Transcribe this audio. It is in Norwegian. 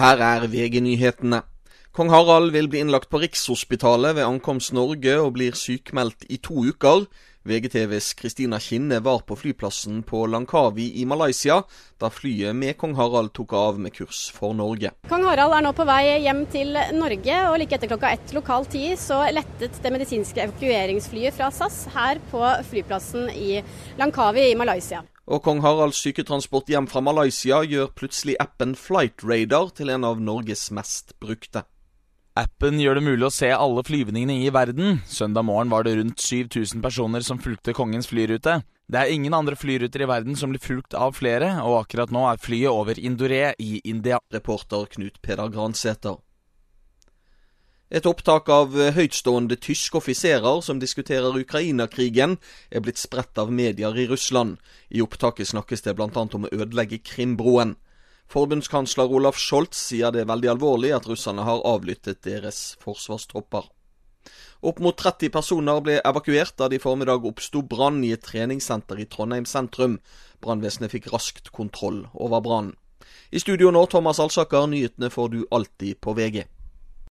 Her er VG-nyhetene. Kong Harald vil bli innlagt på Rikshospitalet ved ankomst Norge og blir sykmeldt i to uker. VGTVs Kristina Kinne var på flyplassen på Langkawi i Malaysia da flyet med kong Harald tok av med kurs for Norge. Kong Harald er nå på vei hjem til Norge, og like etter klokka ett lokal tid så lettet det medisinske evakueringsflyet fra SAS her på flyplassen i Langkawi i Malaysia. Og kong Haralds syketransport hjem fra Malaysia gjør plutselig appen Flightradar til en av Norges mest brukte. Appen gjør det mulig å se alle flyvningene i verden. Søndag morgen var det rundt 7000 personer som fulgte kongens flyrute. Det er ingen andre flyruter i verden som blir fulgt av flere, og akkurat nå er flyet over Indoré i India. Reporter Knut Peder Gransæter. Et opptak av høytstående tyske offiserer som diskuterer Ukraina-krigen, er blitt spredt av medier i Russland. I opptaket snakkes det bl.a. om å ødelegge Krimbroen. Forbundskansler Olaf Scholz sier det er veldig alvorlig at russerne har avlyttet deres forsvarstropper. Opp mot 30 personer ble evakuert da det i formiddag oppsto brann i et treningssenter i Trondheim sentrum. Brannvesenet fikk raskt kontroll over brannen. I studio nå, Thomas Alsaker, nyhetene får du alltid på VG.